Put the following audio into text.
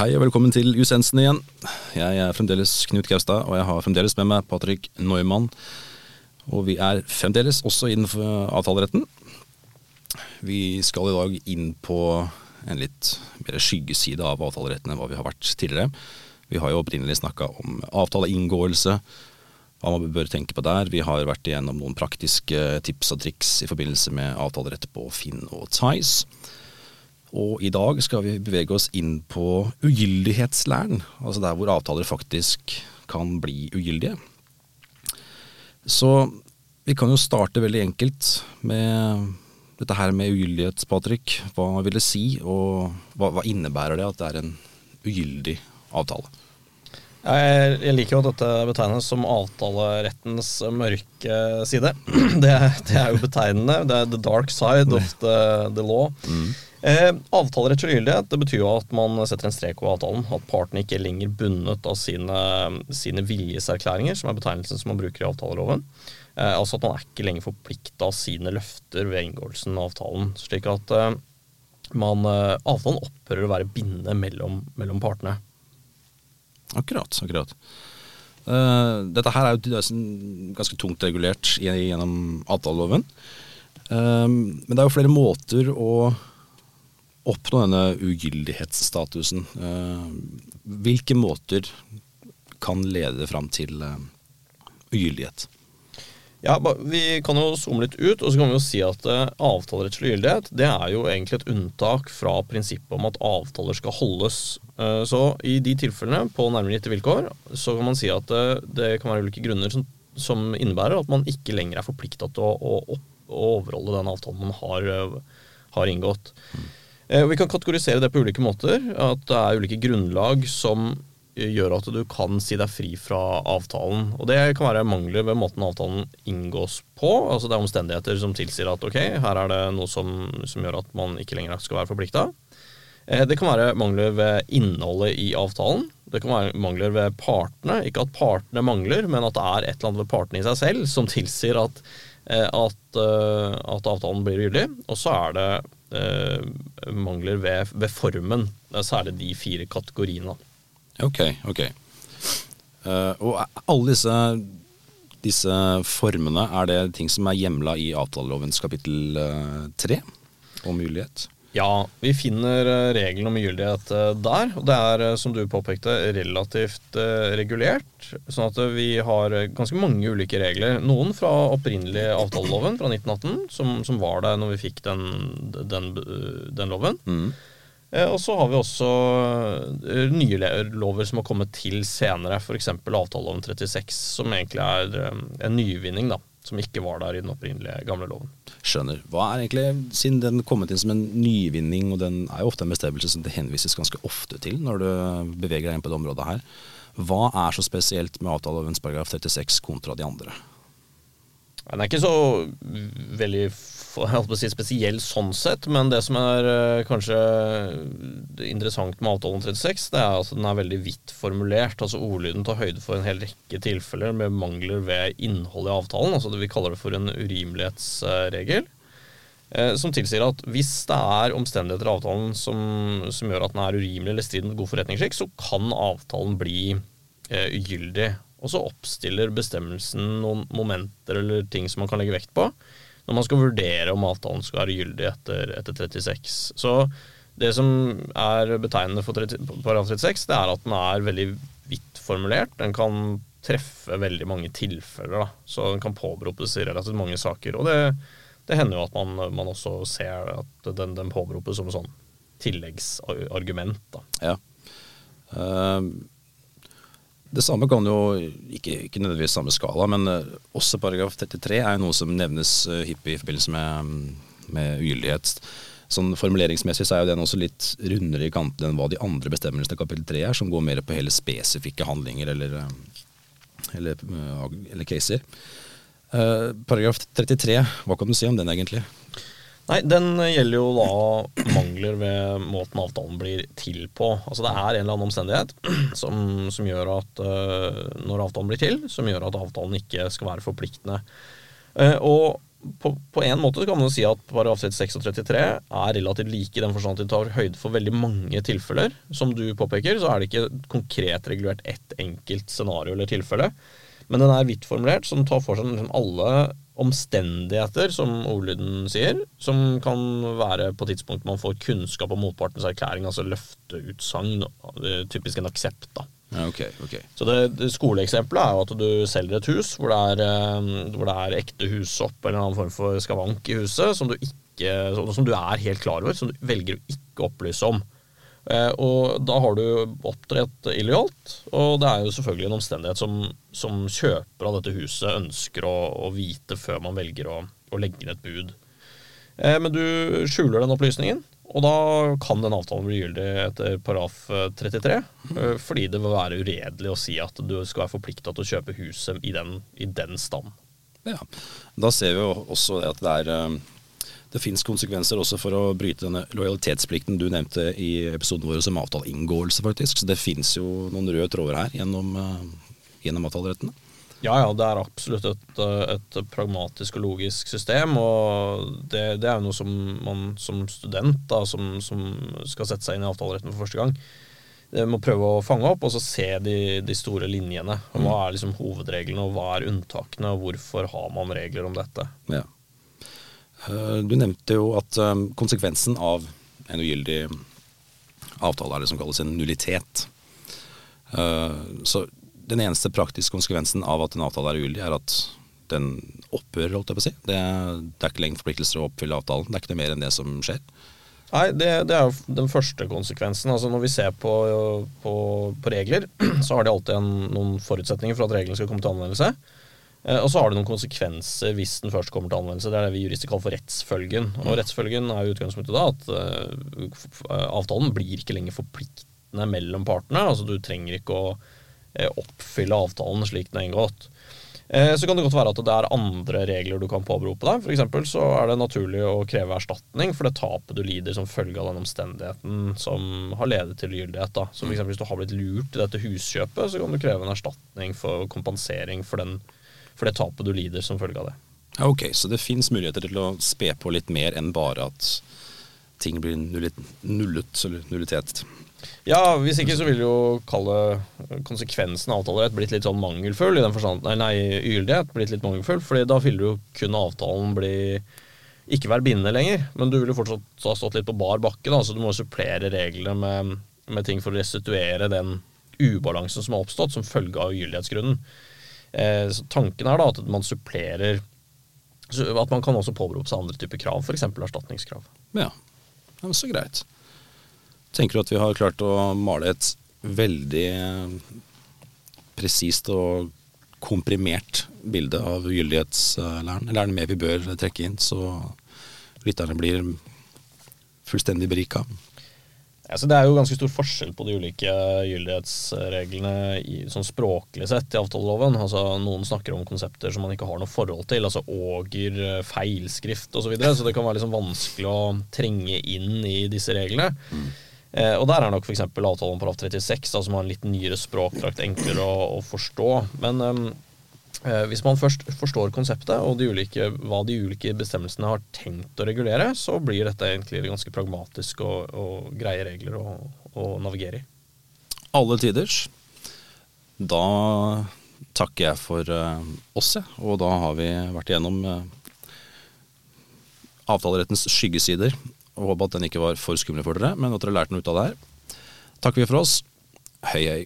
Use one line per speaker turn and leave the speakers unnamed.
Hei og velkommen til Usensen igjen. Jeg er fremdeles Knut Gaustad, og jeg har fremdeles med meg Patrick Neumann. Og vi er fremdeles også innenfor avtaleretten. Vi skal i dag inn på en litt mer skyggeside av avtaleretten enn hva vi har vært tidligere. Vi har jo opprinnelig snakka om avtaleinngåelse, hva man bør tenke på der. Vi har vært igjennom noen praktiske tips og triks i forbindelse med avtalerett på Finn og Tice. Og i dag skal vi bevege oss inn på ugyldighetslæren, altså der hvor avtaler faktisk kan bli ugyldige. Så vi kan jo starte veldig enkelt med dette her med ugyldighet, Patrick. Hva vil det si, og hva, hva innebærer det at det er en ugyldig avtale?
Jeg, jeg liker jo at dette betegnes som avtalerettens mørke side. Det, det er jo betegnende. Det er the dark side of the, the law. Mm. Eh, avtalerettslig gyldighet det betyr jo at man setter en strek over avtalen. At partene ikke er lenger bundet av sine, sine viljeserklæringer, som er betegnelsen som man bruker i avtaleloven. Eh, altså at man er ikke lenger forplikta av sine løfter ved inngåelsen av avtalen. Slik at eh, man, eh, avtalen opphører å være bindende mellom, mellom partene.
Akkurat. akkurat. Uh, dette her er jo ganske tungt regulert gjennom avtaleloven. Uh, men det er jo flere måter å oppnå denne ugyldighetsstatusen. Uh, hvilke måter kan lede fram til ugyldighet?
Ja, Vi kan jo zoome litt ut, og så kan vi jo si at uh, avtalerettslig gyldighet det er jo egentlig et unntak fra prinsippet om at avtaler skal holdes. Så i de tilfellene, på nærmere gitte vilkår, så kan man si at det kan være ulike grunner som, som, innebærer at man ikke lenger er forplikta til å, å, å, overholde den avtalen man har, har inngått. Mm. Vi kan kategorisere det på ulike måter. At det er ulike grunnlag som gjør at du kan si deg fri fra avtalen. Og det kan være mangler ved måten avtalen inngås på. Altså det er omstendigheter som tilsier at ok, her er det noe som, som gjør at man ikke lenger skal være forplikta. Eh, det kan være mangler ved innholdet i avtalen. Det kan være mangler ved partene. Ikke at partene mangler, men at det er et eller annet ved partene i seg selv som tilsier at, eh, at, eh, at avtalen blir gyldig. Og så er det eh, mangler ved, ved formen. Det er særlig de fire kategoriene.
Ok, ok. Uh, og alle disse, disse, formene, er det ting som er hjemla i avtalelovens kapittel tre om mulighet?
Ja, vi finner uh, regelen om gyldighet der. Og det er, som du påpekte, relativt regulert. Sånn at vi har ganske mange ulike regler. Noen fra opprinnelig avtaleloven fra 1918, som, som var der når vi fikk den, den, den loven. Mm. Eh, og så har vi også eh, nye lover som har kommet til senere, f.eks. avtaleloven 36, som egentlig er eh, en nyvinning, da. Som ikke var der i den opprinnelige gamle loven.
Skjønner. Hva er egentlig, Siden den kommet inn som en nyvinning, og den er jo ofte en bestemmelse som det henvises ganske ofte til når du beveger deg inn på det området her, hva er så spesielt med avtalelovens paragraf 36 kontra de andre?
Den er ikke så veldig si, spesiell sånn sett, men det som er uh, kanskje interessant med avtalen 36, det er at den er veldig vidt formulert. altså Ordlyden tar høyde for en hel rekke tilfeller med mangler ved innholdet i avtalen. altså det Vi kaller det for en urimelighetsregel. Uh, som tilsier at hvis det er omstendigheter i avtalen som, som gjør at den er urimelig eller strider mot god forretningsskikk, så kan avtalen bli uh, ugyldig. Og så oppstiller bestemmelsen noen momenter eller ting som man kan legge vekt på når man skal vurdere om avtalen skal være gyldig etter, etter 36. Så det som er betegnende for 30, paragraf 36, det er at den er veldig vidt formulert. Den kan treffe veldig mange tilfeller, da. så den kan påberopes i relativt mange saker. Og det, det hender jo at man, man, også ser at den, den påberopes som sånn tilleggsargument. Da.
Ja. Uh, det samme kan jo, ikke, ikke nødvendigvis samme skala, men uh, også paragraf 33 er jo noe som nevnes uh, hyppig i forbindelse med, med ugyldighet. Sånn Formuleringsmessig så er jo den også litt rundere i kantene enn hva de andre bestemmelsene i kapittel 3 er, som går mer på hele spesifikke handlinger eller, uh, eller, eller caser. paragraf 33, hva kan du si om den egentlig?
Nei, Den gjelder jo da mangler ved måten avtalen blir til på. Altså Det er en eller annen omstendighet som, som gjør at uh, når avtalen blir til, som gjør at avtalen ikke skal være forpliktende. Uh, og på, på en måte så kan man jo si at paragraf 36 og 33 er relativt like i den forstand at de tar høyde for veldig mange tilfeller. Som du påpeker, så er det ikke konkret regulert ett enkelt scenario eller tilfelle. Men den er vidt formulert, som tar for seg alle omstendigheter, som ordlyden sier, som kan være på tidspunkt man får kunnskap om motpartens erklæring, altså løfteutsagn, typisk en aksept. da.
Ja, okay, ok.
Så det, det Skoleeksempelet er jo at du selger et hus hvor det er, eh, hvor det er ekte hussopp eller en annen form for skavank i huset som du, ikke, som, som du er helt klar over, som du velger å ikke opplyse om. Eh, og da har du opptrådt illojalt, og det er jo selvfølgelig en omstendighet som, som kjøper av dette huset ønsker å, å vite før man velger å, å legge inn et bud. Eh, men du skjuler den opplysningen, og da kan den avtalen bli gyldig etter paraf 33, eh, fordi det vil være uredelig å si at du skal være forplikta til å kjøpe huset i den, i den stand.
Ja. Da ser vi jo også at det er det fins konsekvenser også for å bryte denne lojalitetsplikten du nevnte i episoden vår om avtaleinngåelse, faktisk. Så det fins jo noen røde tråder her gjennom, eh, gjennom avtalerettene.
Ja, ja, det er absolutt et, eh, et pragmatisk og logisk system. Og det, det er jo noe som man som student, da, som, som, skal sette seg inn i avtaleretten for første gang, må prøve å fange opp og så se de, de store linjene. Hva mm. er liksom hovedreglene, og hva er unntakene, og hvorfor har man regler om dette?
Ja. Eh, du nevnte jo at eh, konsekvensen av en ugyldig avtale er det som kalles en nullitet. Så den eneste praktiske konsekvensen av at en avtale er ugyldig, er at den opphører, holdt jeg på å si. Det, det, er ikke lenger forpliktelser å oppfylle avtalen. Det er ikke noe mer enn det som skjer.
Nei, det, det er jo den første konsekvensen. Altså Når vi ser på, på, på regler, så har de alltid en, noen forutsetninger for at reglene skal komme til anvendelse. Eh, og så har det noen konsekvenser hvis den først kommer til anvendelse. Det er det vi jurister kaller for rettsfølgen. Og rettsfølgen er jo utgangspunktet da at uh, avtalen blir ikke lenger forpliktende mellom partene. Altså du trenger ikke å Eh, oppfylle avtalen slik den er inngått. Eh, så kan det godt være at det er andre regler du kan påberope deg. F.eks. så er det naturlig å kreve erstatning for det tapet du lider som følge av den omstendigheten som har ledet til gyldighet. Da. Så for Hvis du har blitt lurt i dette huskjøpet, så kan du kreve en erstatning for kompensering for, den, for det tapet du lider som følge av det.
Ja, ok, Så det fins muligheter til å spe på litt mer enn bare at ting blir nullet, nullet eller nullitet?
Ja, hvis ikke så vil jo kalle konsekvensen av avtalerett blitt litt sånn mangelfull i den forstand Nei, nei ugyldighet blitt litt mangelfull, fordi da ville jo kun avtalen bli ikke være bindende lenger. Men du vil jo fortsatt ha stått litt på bar bakke, da, så du må supplere reglene med, med ting for å restituere den ubalansen som har oppstått som følge av ugyldighetsgrunnen. Eh, så tanken er da at man supplerer At man kan også påberope seg andre typer krav, f.eks. erstatningskrav.
Ja, ja så greit. Tenker du at vi har klart å male et veldig presist og komprimert bilde av ugyldighetslæren? Eller er det mer vi bør trekke inn, så lytterne blir fullstendig berika?
Altså, det er jo ganske stor forskjell på de ulike gyldighetsreglene i, sånn språklig sett i avtaleloven. Altså, noen snakker om konsepter som man ikke har noe forhold til, altså åger, feilskrift osv. Så, videre, så det kan være liksom vanskelig å trenge inn i disse reglene. Eh, og der er nok f.eks. avtalen om paragraf 36, da, som har en litt nyere språkdrakt, enklere å, å forstå. Men eh, hvis man først forstår konseptet og de ulike, hva de ulike bestemmelsene har tenkt å regulere, så blir dette egentlig ganske pragmatisk og, og greie regler å, å navigere i.
Alle tiders. Da takker jeg for uh, oss, og da har vi vært igjennom uh, avtalerettens skyggesider og håper at den ikke var for skummel for dere, men at dere lærte noe ut av det her. Takker vi for oss. Hei, hei.